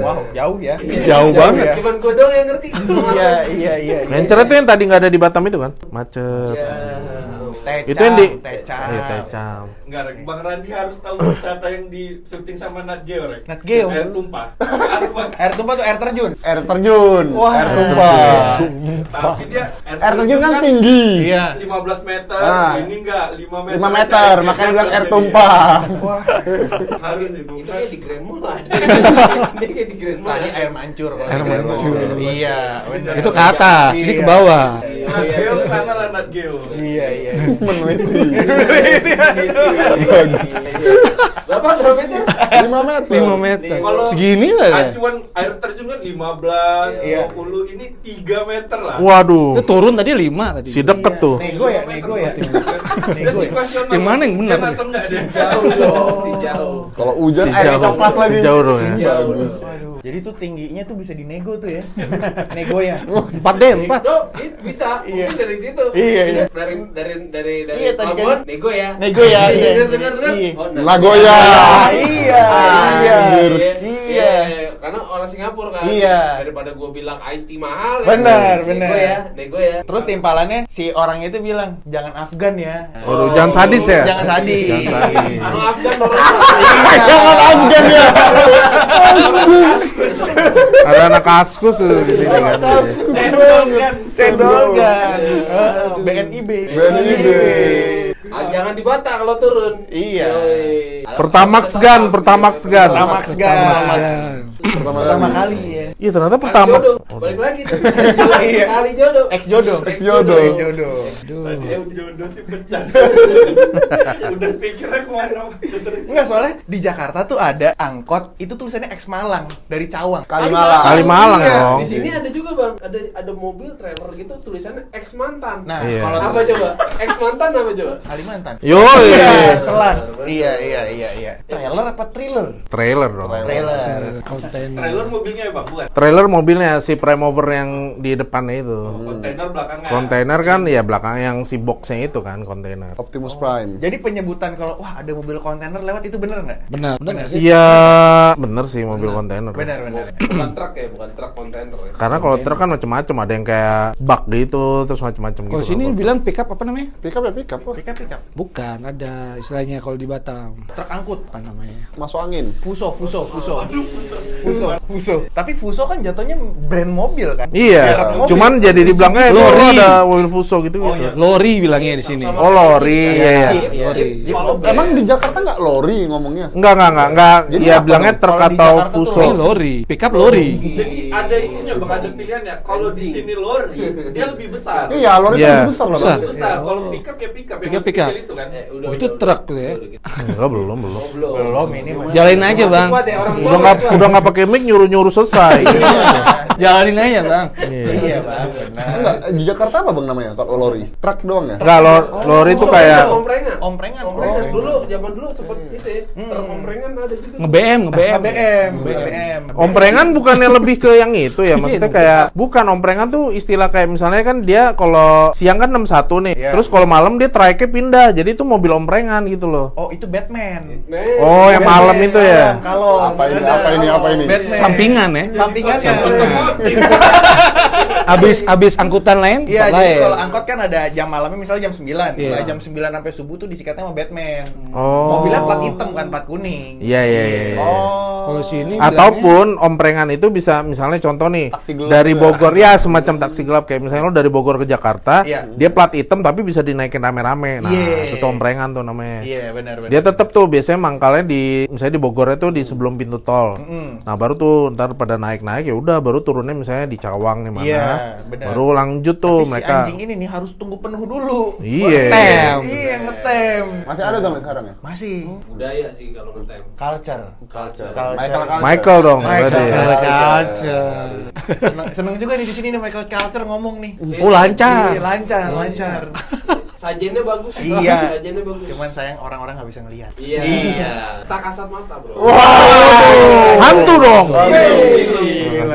S4: Wow, jauh ya.
S3: Jauh banget.
S2: Cuman gue doang yang ngerti.
S4: Iya, iya, iya. iya.
S1: Mencret tuh yang tadi nggak ada di Batam itu kan? Macet.
S2: Iya.
S4: Tecam,
S1: Itu yang di
S4: tecam.
S1: Iya, tecam.
S6: Enggak. Bang Randi harus tahu wisata yang di syuting sama Nat Geo, Rek.
S4: Nat Geo?
S6: Air tumpah.
S4: Air tumpah tuh air terjun.
S5: air terjun.
S4: Wah.
S5: Air tumpah.
S6: Tapi dia
S5: Air terjun kan tinggi.
S4: Iya.
S6: 15 meter,
S5: Ah.
S6: ini enggak 5 meter.
S5: 5 meter, makanya bilang air
S6: Jadi,
S5: tumpah.
S4: Wah.
S6: Harus itu.
S2: Itu di Grand Mall. Ini kayak di Grand Mall.
S4: Tadi air mancur kalau
S3: Air mancur.
S4: Iya, benar.
S3: Itu ke atas, ini ke bawah.
S2: Iya,
S6: Nat
S2: iya,
S6: Geo
S2: terus-
S6: sana lah Nat Geo.
S4: Iya, iya.
S5: Meneliti.
S2: Berapa berapa meter?
S5: 5 meter.
S3: 5 meter.
S6: Kalau
S3: Segini lah ya.
S6: acuan air terjun kan 15,
S4: Iya.
S6: 20, ini 3 meter lah.
S1: Waduh.
S3: Itu turun tadi 5 tadi.
S1: Si deket tuh.
S4: Nego ya, nego ya.
S6: Dia situasional.
S3: Yang mana yang benar?
S6: Atau enggak dia?
S2: Jauh dong, si jauh.
S5: Kalau hujan,
S1: Si
S5: eh
S1: jauh.
S5: coklat lagi.
S1: Si jauh dong ya.
S2: Jauh.
S5: Bagus.
S4: Jadi tuh tingginya tuh bisa dinego tuh ya. Nego ya.
S3: 4D, 4.
S2: Nego, i- bisa,
S4: Iya.
S2: bisa dari situ.
S4: Iya, iya.
S2: dari dari dari dari
S4: Iya, tadi kan-
S2: nego ya.
S4: Nego ya, iya.
S2: Dengar dengar dengar.
S4: Iya.
S2: Oh,
S5: Nagoya.
S4: Ah, iya, iya.
S2: Iya.
S4: Iya.
S2: Orang Singapura kan.
S4: Iya.
S2: Daripada gua bilang ice tea mahal ya.
S4: Benar,
S2: Nego
S4: benar.
S2: ya, nego ya.
S4: Terus timpalannya si orang itu bilang, "Jangan Afgan ya."
S1: Waduh, jangan sadis ya.
S4: Jangan sadis.
S1: Jangan sadis.
S2: Anu Afgan dorong
S5: Jangan Afgan ya.
S1: Ada anak kaskus tuh di sini kan.
S6: Cendol kan.
S4: Cendol kan. Eh, BNIB.
S5: BNIB.
S2: Ah, jangan di Bata kalau turun.
S4: Iya.
S1: Pertamax Gan, Pertamax Gan.
S4: Pertamax gas.
S5: Pertama
S4: Pertama
S5: kali.
S4: kali ya.
S1: Iya ternyata
S2: Kali
S1: Pertamax.
S2: jodoh. Balik lagi tuh.
S4: Iya.
S2: Kali jodoh.
S4: Ex jodoh.
S5: Ex jodoh.
S4: Ex jodoh.
S6: Tadi jodoh sih pecah. Udah pikirnya ke mana?
S4: Enggak soalnya di Jakarta tuh ada angkot itu tulisannya Ex Malang dari Cawang.
S5: Kalimalang.
S1: Kalimalang
S4: Iya.
S1: dong.
S2: Di sini ada juga bang, ada ada mobil trailer gitu tulisannya ex mantan.
S4: Nah,
S1: Iya.
S4: kalau
S2: apa coba? Ex mantan apa coba?
S4: Kalimantan.
S1: Yoi.
S4: Iya, telat. Iya, iya, iya, iya. Trailer apa thriller?
S1: Trailer dong.
S4: Trailer.
S6: Trailer mobilnya ya bang, bukan?
S1: Trailer mobilnya si Premover yang di depannya itu.
S6: Kontainer belakangnya.
S1: Kontainer kan ya belakang yang si boxnya itu kan kontainer.
S5: Optimus Prime.
S4: Jadi penyebutan kalau wah ada mobil kontainer lewat itu bener nggak?
S3: Benar, benar nggak sih?
S1: Iya bener sih mobil kontainer.
S4: Bener, bener.
S2: Bukan truk ya, bukan truk kontainer ya.
S1: Karena kalau truk kan macam-macam ada yang kayak bak gitu terus macam-macam gitu.
S3: Kalau sini bilang pick up apa namanya?
S5: Pick up ya pick up.
S4: Pick up, pick up.
S3: Bukan, ada istilahnya kalau di Batam.
S4: Truk angkut.
S3: Apa namanya?
S5: Masuk angin.
S4: Fuso, Fuso, Fuso. Fuso, Fuso. Tapi Fuso kan jatuhnya brand mobil kan?
S1: Iya,
S4: mobil.
S1: cuman jadi dibilangnya
S3: Lori.
S1: ada mobil Fuso gitu gitu.
S6: iya.
S3: Lori bilangnya di sini.
S1: Oh lori, iya ya.
S4: Iya.
S3: Lori.
S5: Emang di Jakarta nggak lori ngomongnya?
S1: Enggak enggak enggak enggak. Ya
S5: apa
S1: bilangnya
S5: dong?
S1: truk
S4: Kalau di
S1: atau
S4: Jakarta tuh
S1: Fuso.
S3: Lori, pick up lori.
S6: Jadi ada ininya bang, ada pilihannya. Kalau di sini lori, dia lebih besar.
S5: Iya, lori
S1: Iya.
S5: lebih besar loh.
S3: Besar.
S6: Kalau pickup ya pickup.
S3: Pickup, pickup.
S6: itu kan.
S2: Eh, udah,
S3: Oh, itu truk ya?
S1: Enggak belum belum.
S2: Oh, belum.
S4: Ini masih.
S3: Jalanin aja, Bang.
S2: Ya,
S1: Udah nggak udah nggak pakai mic nyuruh nyuruh selesai.
S3: Jalanin aja, Bang.
S4: Iya, Bang. Benar.
S5: Enggak, di Jakarta apa bang namanya kalau lori? Truk doang ya?
S1: Enggak lo lori itu kayak
S2: omprengan.
S4: Omprengan.
S2: Omprengan.
S4: Oh.
S2: Dulu zaman dulu sempet itu ya. Truk omprengan ada juga.
S3: Nge-BM, nge-BM.
S4: BM, BM.
S1: Omprengan bukannya lebih ke yang itu ya, maksudnya kayak bukan omprengan tuh istilah kayak misalnya kan dia kalau siang kan 61 nih,
S4: Iya.
S1: terus kalau malam dia trike pindah, jadi itu mobil omprengan gitu loh.
S4: Oh, itu Batman.
S1: Oh, yang malam itu ya.
S4: Kalau
S5: Apa ini? Apa ini? Apa ini?
S4: Batman.
S3: Sampingan ya.
S4: Sampingannya.
S3: Abis abis angkutan lain,
S4: Iya, jadi
S3: lain.
S4: kalau angkot kan ada jam malamnya misalnya jam 9.
S3: Iya.
S4: Mulai jam 9 sampai subuh tuh disikatnya sama Batman.
S1: Oh.
S4: Mobilnya plat hitam kan plat kuning.
S1: Iya iya iya. iya.
S4: Oh.
S3: Kalau sini bilangnya-
S1: Ataupun omprengan itu bisa misalnya contoh nih
S5: Taksi gelap
S1: dari. Bogor ya semacam taksi gelap kayak misalnya lo dari Bogor ke Jakarta,
S4: Iya.
S1: dia plat hitam tapi bisa dinaikin rame-rame. Nah,
S4: Iya.
S1: itu omprengan tuh namanya.
S4: Iya, benar benar.
S1: Dia tetap tuh biasanya mangkalnya di misalnya di Bogor itu di sebelum pintu tol.
S4: Mm-mm.
S1: Nah, baru tuh ntar pada naik-naik ya udah baru turunnya misalnya di Cawang nih mana.
S4: Iya, benar.
S1: Baru lanjut tuh
S4: Tapi
S1: mereka.
S4: si anjing ini nih harus tunggu penuh dulu.
S1: Iya.
S3: Ngetem.
S4: Iya, ngetem.
S5: Masih ada sampai sekarang ya?
S4: Masih.
S2: Budaya sih kalau ngetem.
S4: Culture.
S2: Culture.
S4: Culture.
S5: Michael Culture.
S1: Michael dong
S4: Michael
S1: berarti.
S4: Culture. Seneng, seneng juga nih di sini nih Michael Culture ngomong nih.
S3: Oh, lancar.
S4: Iya, lancar, lancar.
S2: Sajennya bagus.
S4: Iya.
S2: Sajennya bagus.
S4: Cuman sayang orang-orang nggak bisa ngelihat.
S2: Iya.
S4: Iya.
S2: Tak kasat mata, Bro.
S1: Hantu dong.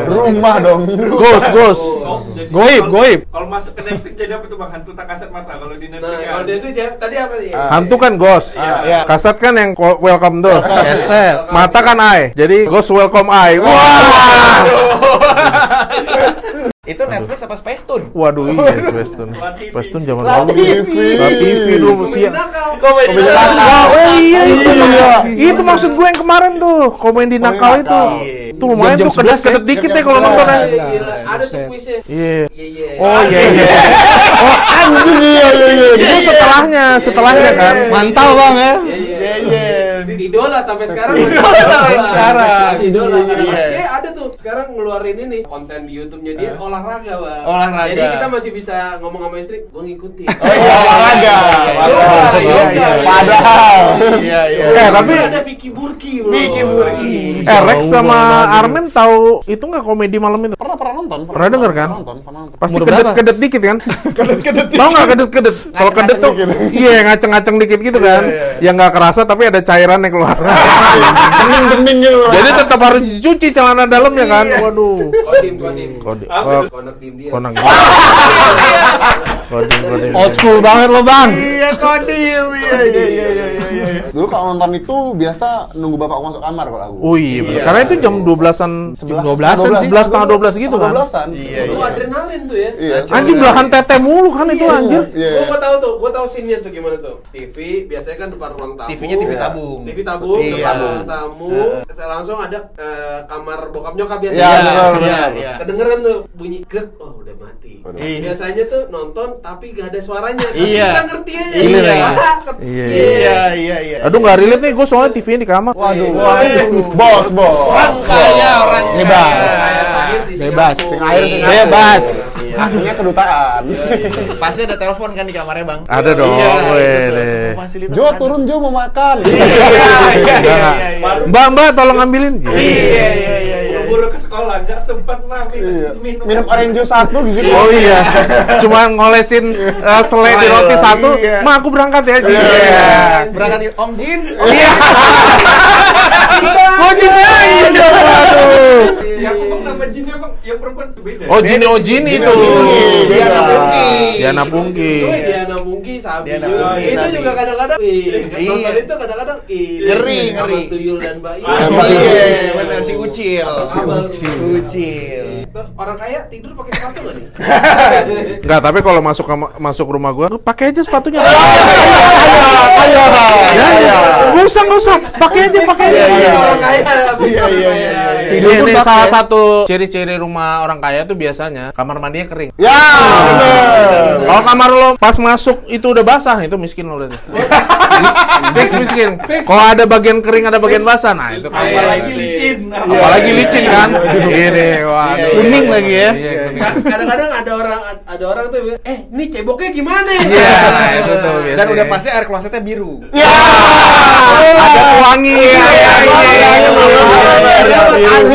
S5: Rumah dong.
S1: Ghost, ghost.
S6: Oh,
S3: Goib,
S6: kalau-
S3: goib.
S6: Kalau masuk ke Netflix jadi apa tuh bang? Hantu tak kasat mata kalau di Netflix.
S2: Nah, kalau tuh ya, tadi apa sih?
S1: Hantu kan ghost.
S4: Iya.
S1: Kasat kan yang welcome tuh.
S3: Keset.
S1: Mata kan eye. Jadi ghost welcome eye. Wah.
S4: Itu Netflix apa Space Tune?
S1: Waduh iya Western.
S6: La TV.
S1: Western zaman
S5: La
S1: dulu.
S5: TV.
S1: TV dulu
S2: Komedi
S1: siap.
S2: nakal.
S4: Komedi
S1: Ah, oh iya itu
S5: Iya.
S1: maksud, itu maksud gue yang kemarin tuh komedi nakal itu.
S5: nakal.
S1: Itu lumayan tuh
S3: 11 ya?
S1: kedet dikit deh kalau
S5: 11.
S1: nonton ya.
S2: Iya, gila. Ada tuh kuisnya.
S1: Iya.
S2: Iya, iya.
S1: Oh iya iya. Oh anjing iya iya iya. Itu setelahnya, setelahnya kan.
S3: Mantau bang ya.
S2: Iya, iya.
S4: Iya, iya.
S2: Idola sampai sekarang masih
S4: Idola
S2: idola.
S4: sampai sekarang.
S2: Masih idola.
S4: Iya.
S2: Dia ada tuh sekarang ngeluarin ini konten di YouTube-nya dia olahraga, Bang.
S4: Olahraga.
S2: Jadi kita masih bisa ngomong sama istri, gua ngikutin.
S4: Oh iya, olahraga. Iya,
S2: yoga.
S4: iya, iya.
S5: Padahal.
S4: Iya, iya.
S1: Eh, tapi-
S2: ada Vicky Burki,
S4: Vicky Burki.
S1: Eh Rex sama. Armen tahu itu nggak komedi malam itu?
S5: Pernah pernah nonton.
S1: Pernah denger kan?
S5: Nonton, pernah nonton.
S1: Pasti
S3: Umur
S1: kedet
S3: berapa?
S1: kedet dikit kan? kedet kedet. Tahu nggak kedet kedet? Kalau kedet tuh, iya ngaceng ngaceng dikit gitu kan? Yang nggak kerasa tapi ada cairan yang keluar.
S5: Bening-bening gitu.
S1: Jadi tetap harus dicuci celana dalamnya kan? Waduh.
S2: Kodim, kodim.
S1: Kode.
S6: Apa
S1: Oh,
S2: Konak tim dia.
S1: konang. Kodim kodim.
S3: Old school banget lo bang.
S4: Iya kodim, iya iya iya iya iya.
S5: Dulu kalau nonton itu biasa nunggu bapakku masuk kamar kalau aku.
S1: Oh iya, bener. karena itu jam 12-an,
S5: 11,
S1: 12-an sih, 11 setengah 12 gitu kan.
S5: 12-an.
S4: Iya
S2: Itu
S4: iya.
S2: adrenalin tuh ya.
S5: Iya.
S1: Anjing belahan tete mulu kan itu anjir.
S5: Iya.
S2: Gua, gua tahu tuh, gua tahu scene-nya tuh gimana tuh. TV biasanya kan depan ruang tamu.
S4: TV-nya TV tabung.
S2: TV tabung
S4: Iya.
S2: depan ruang tamu. Langsung ada eh, kamar bokap nyokap
S5: Iya,
S2: biasanya.
S4: Iya iya.
S2: Kedengeran tuh bunyi grek, oh udah mati.
S4: Iya.
S2: Biasanya tuh nonton tapi gak ada suaranya.
S4: Iya.
S2: kita ngerti aja.
S4: Iya.
S1: Iya.
S4: Iya iya iya.
S1: Aduh nggak relate nih, gue soalnya TV-nya di kamar.
S5: Waduh.
S4: Waduh.
S5: Bos, bos.
S4: Kaya orang
S3: Bebas.
S2: Bebas.
S3: Bebas.
S5: Air sing air.
S3: Bebas.
S5: Akhirnya kedutaan.
S4: Pasti ada telepon kan di kamarnya bang.
S1: Ada dong,
S4: Iya,
S1: weh,
S4: itu tuh,
S1: deh.
S4: semua fasilitas
S5: Jo
S4: ada.
S5: turun Jo mau makan.
S4: Iya iya iya iya. iya.
S1: Mbak, mbak, tolong ambilin.
S4: Iya iya iya iya.
S6: Buru ke sekolah nggak sempat mami
S5: Iya.
S6: minum.
S5: Minum orange juice satu gitu.
S1: Oh iya, cuma ngolesin uh, selai di roti satu.
S5: Iya.
S1: Ma, aku berangkat ya. Ji.
S5: Iya.
S1: Iya.
S4: Berangkat di Om Jin.
S1: Iya. Oh Jin lagi dong, waduh.
S6: Yang bang nama jinnya bang, yang perempuan itu beda.
S1: Oh Jin, oh Jin itu.
S5: Diana
S4: Pungki.
S1: Diana Pungki.
S2: Itu Diana Mungki, Sabi
S4: Diana
S2: juga.
S4: Mungki,
S2: itu juga kadang-kadang, ih,
S4: Iya.
S2: nonton itu kadang-kadang, ih,
S4: Ngeri, ngeri.
S2: Tuyul dan Mbak.
S6: Ah.
S4: Iya benar si Ucil.
S2: Abang.
S4: Ucil.
S2: Tuh, Orang kaya tidur pakai sepatu nggak nih?
S1: Enggak, tapi kalau masuk masuk rumah gua, pakai aja sepatunya.
S5: Ayo.
S1: Ya, ya. Nggak usah, nggak usah. Pakai aja, pakai aja.
S2: Orang kaya,
S4: Iya, iya, iya, iya.
S1: Ini salah satu ciri-ciri rumah orang kaya tuh biasanya kamar mandinya kering.
S5: Ya, bener.
S1: Kalau kamar lo pas masuk itu udah basah, itu miskin lo lihat. Fix miskin. Kalau ada bagian kering, ada bagian basah, nah itu kaya.
S6: Apalagi licin.
S1: Apalagi licin kan? Ini, waduh.
S3: Kuning lagi ya.
S1: Iya.
S2: Kadang-kadang ada orang ada orang tuh eh ini ceboknya gimana?
S1: Iya, nah itu tuh biasanya.
S4: Dan udah pasti air klosetnya biru.
S5: Ya.
S1: ada pewangi. Iya, iya, iya.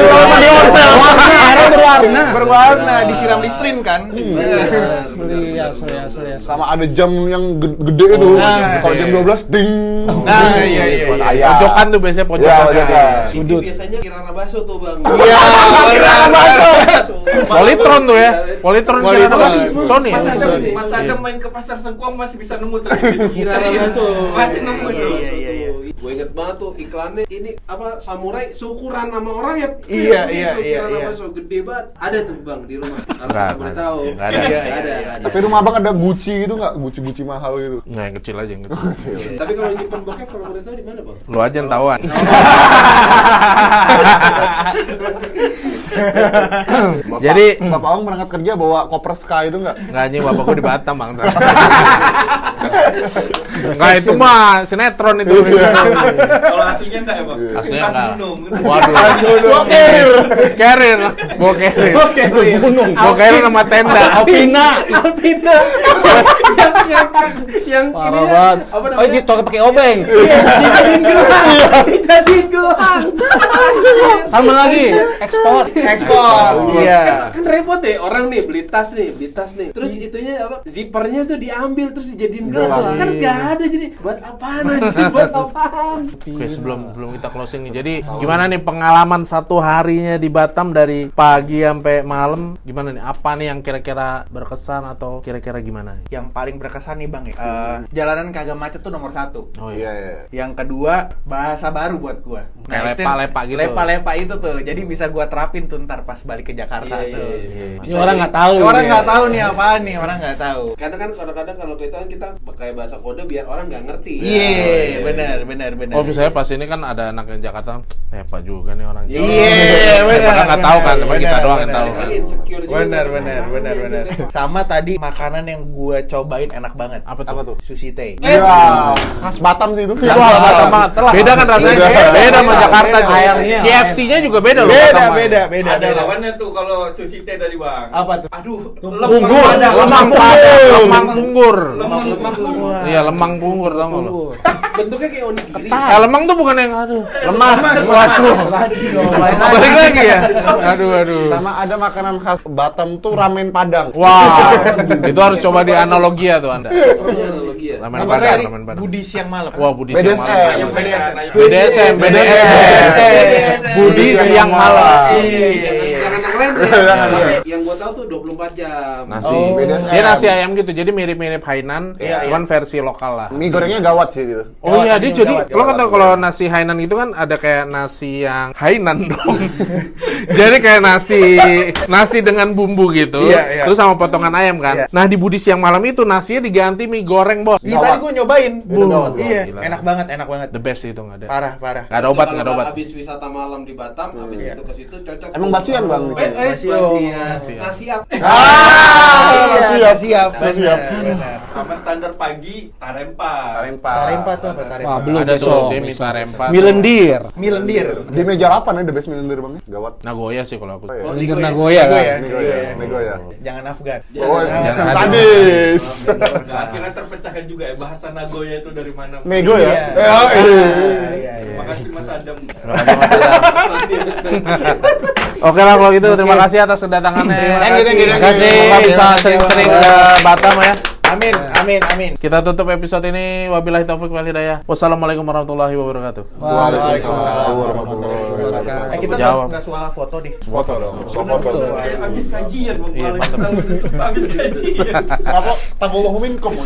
S5: Kalau
S3: berwarna.
S4: Berwarna, disiram listrin kan.
S3: Asli, asli, asli, asli.
S5: Sama ada jam yang ge- gede itu.
S4: Nah,
S5: Kalau
S1: iya.
S5: jam 12 ding.
S4: Nah, iya iya. iya.
S1: Pojokan tuh biasanya
S5: Ya,
S1: pojokan.
S2: Itu biasanya kirana baso tuh bang.
S4: Iya,
S5: Kirana baso.
S1: Politron tuh ya. Politron kira
S4: Politron.
S1: apa? Sony.
S6: Mas Adam, Adam main ke pasar Sengkuang masih bisa nemu tuh.
S2: Kirana baso.
S6: Masih nemu tuh.
S4: Iya, iya, iya.
S2: Gue inget banget tuh iklannya ini apa samurai syukuran nama orang ya.
S4: Iya, iya, iya,
S2: kirana
S4: iya.
S2: baso gede banget. Ada tuh bang di rumah. Kalau
S1: Nggak,
S2: nggak boleh
S1: nggak.
S2: tahu.
S1: Nggak ada.
S2: Iya,
S4: Iya,
S2: ada.
S4: iya,
S2: ada.
S5: Tapi rumah abang ada Gucci gitu nggak? Gucci-Gucci mahal gitu.
S1: Nah, yang kecil aja yang kecil.
S2: Tapi kalau nyimpen bokep kalau boleh tahu di mana bang?
S1: Lu aja yang tahuan. Jadi
S5: Bapak abang berangkat kerja bawa koper Sky itu nggak?
S1: Enggak anjing bapak gua di Batam, Bang. Enggak itu mah sinetron itu.
S6: Kalau aslinya enggak ya bang?
S1: Aslinya
S6: Pas
S1: enggak.
S6: gunung.
S1: Waduh.
S5: Bawa carrier.
S1: Carrier. Bawa carrier. Gunung. Bawa carrier sama tenda.
S3: Alpina.
S2: Alpina. yang yang yang
S3: Parah
S2: ya,
S3: banget.
S2: Apa
S3: Oh,
S2: namanya?
S3: gitu pakai obeng.
S2: Iya, dijadiin gelang. Dijadiin gelang.
S3: Sama lagi, ekspor.
S4: Ekspor. Iya.
S2: kan repot deh orang nih beli tas nih beli tas nih terus itunya apa zippernya tuh diambil terus dijadiin gelang kan gak ada jadi buat apaan anjir buat apaan
S1: Oke, sebelum sebelum kita closing nih. Jadi gimana nih pengalaman satu harinya di Batam dari pagi sampai malam? Gimana nih? Apa nih yang kira-kira berkesan atau kira-kira gimana?
S4: Yang paling berkesan nih bang ya, eh, jalanan kagak macet tuh nomor satu.
S1: Oh
S5: Iya, iya.
S4: Yang kedua bahasa baru buat gua.
S1: Kayak
S4: itu-
S1: lepa-lepa gitu.
S4: Lepa-lepa itu tuh. Jadi bisa gua terapin tuh ntar pas balik ke Jakarta
S2: Iya,
S4: tuh.
S2: iya, iya.
S3: Ini orang nggak tahu.
S4: Orang
S3: ya.
S4: nggak tahu nih apaan nih, orang nggak tahu.
S2: karena kan kadang-kadang kalau kita kan kita pakai bahasa kode biar orang nggak ngerti
S4: Iya, benar, benar, benar.
S1: Oh misalnya pas ini kan ada anak yang Jakarta, lepa juga nih orang.
S2: Iya,
S4: Iya, benar.
S1: Mereka nggak tahu kan, cuma
S4: benar,
S1: kita doang yang
S4: benar.
S1: tahu.
S2: kan
S4: Benar, benar, benar, benar. Sama tadi makanan yang gua cobain enak banget.
S1: Apa tuh?
S5: Apa tuh?
S4: Sushi teh.
S2: Eh,
S5: Iya, khas Batam sih itu.
S1: Wah, Batam banget. Beda kan rasanya?
S5: Beda.
S1: Sama Jakarta. KFC-nya juga beda loh.
S4: Beda, beda, beda.
S6: Ada lawannya tuh kalau sushi teh dari bang.
S4: Apa tuh?
S6: Aduh,
S1: Punggur,
S6: ada.
S1: lemang padang, lemang punggur.
S6: Lemang punggur.
S1: Iya, lemang punggur tau nggak lo?
S2: Bentuknya kayak onigiri.
S1: Eh, lemang tuh bukan yang aduh.
S5: Lemas.
S1: Waduh.
S2: Lain aja.
S1: Balik lagi ya. Aduh, aduh.
S5: Sama ada makanan khas Batam tuh ramen Padang.
S1: Wah, itu harus coba di analogi ya tuh Anda.
S2: Oh, iya, analogi ya.
S1: Ramen
S4: Apa
S1: padang, ramen padang.
S4: Budi siang malam.
S1: Wah, Budi
S5: BDSM.
S1: siang malam.
S4: BDSM.
S1: BDSM, BDSM. Budi siang malam.
S2: Jangan yang lain deh. Yang gua tahu tuh 24 jam.
S1: Nasi.
S4: Oh,
S5: BDSM.
S1: Dia nasi ayam gitu, jadi mirip-mirip Hainan,
S4: Iya,
S1: cuman versi lokal lah.
S5: Mie gorengnya gawat sih gitu.
S1: Oh iya, dia jadi lo kan tau kalau nasi Hainan itu kan ada kayak nasi yang Hainan dong. jadi kayak nasi nasi dengan bumbu gitu,
S4: Iya, iya.
S1: terus sama potongan ayam kan.
S4: Iya.
S1: Nah di Budi siang malam itu nasinya diganti mie goreng bos.
S4: Iya tadi gua nyobain.
S5: Itu gawat,
S4: Iya,
S1: gila.
S4: enak banget, enak banget.
S1: The best itu nggak ada.
S4: Parah, parah.
S1: Nggak ada obat, nggak ada obat.
S2: Habis wisata malam di Batam, habis
S4: Iya.
S2: itu ke situ cocok.
S5: Emang basian, Bang,
S2: Eh, eh, basian. Nasi up.
S5: Ah, siap,
S4: siap.
S5: siap.
S6: Sama standar pagi tarempa.
S5: Tarempa.
S4: Tarempa tuh apa tarempa?
S3: Wah, belum
S1: ada
S3: besok.
S1: tuh dia minta rempat.
S3: Milendir.
S4: Mie lendir.
S5: Di meja 8 ya the best milendir bang. Gawat.
S1: Nagoya sih kalau aku.
S5: Oh, iya.
S2: Oh,
S3: Milendir
S2: ya?
S3: Nagoya kan.
S4: ya?
S5: Nego ya, nego ya.
S4: Jangan Afgan.
S5: Oh,
S1: Jangan
S5: sadis.
S6: Nah, akhirnya juga ya bahasa Nagoya itu dari mana.
S5: Nego ya.
S4: Iya.
S5: Eh, oh, iya.
S4: Ah, iya, iya.
S6: Makasih Mas Adam.
S1: Oke lah kalau gitu terima kasih atas kedatangannya.
S5: Thank you,
S1: Terima kasih. Semoga bisa sering-sering ke Batam ya.
S4: Amin, amin, amin.
S1: Kita tutup episode ini wabillahi taufik wal hidayah. Wassalamualaikum warahmatullahi wabarakatuh.
S5: Waalaikumsalam warahmatullahi wabarakatuh.
S4: Eh, kita nggak suara foto nih.
S5: Foto dong. Foto.
S6: Habis kajian Bang.
S1: Iya.
S6: Habis kajian.
S5: Apa? Tabullahu minkum.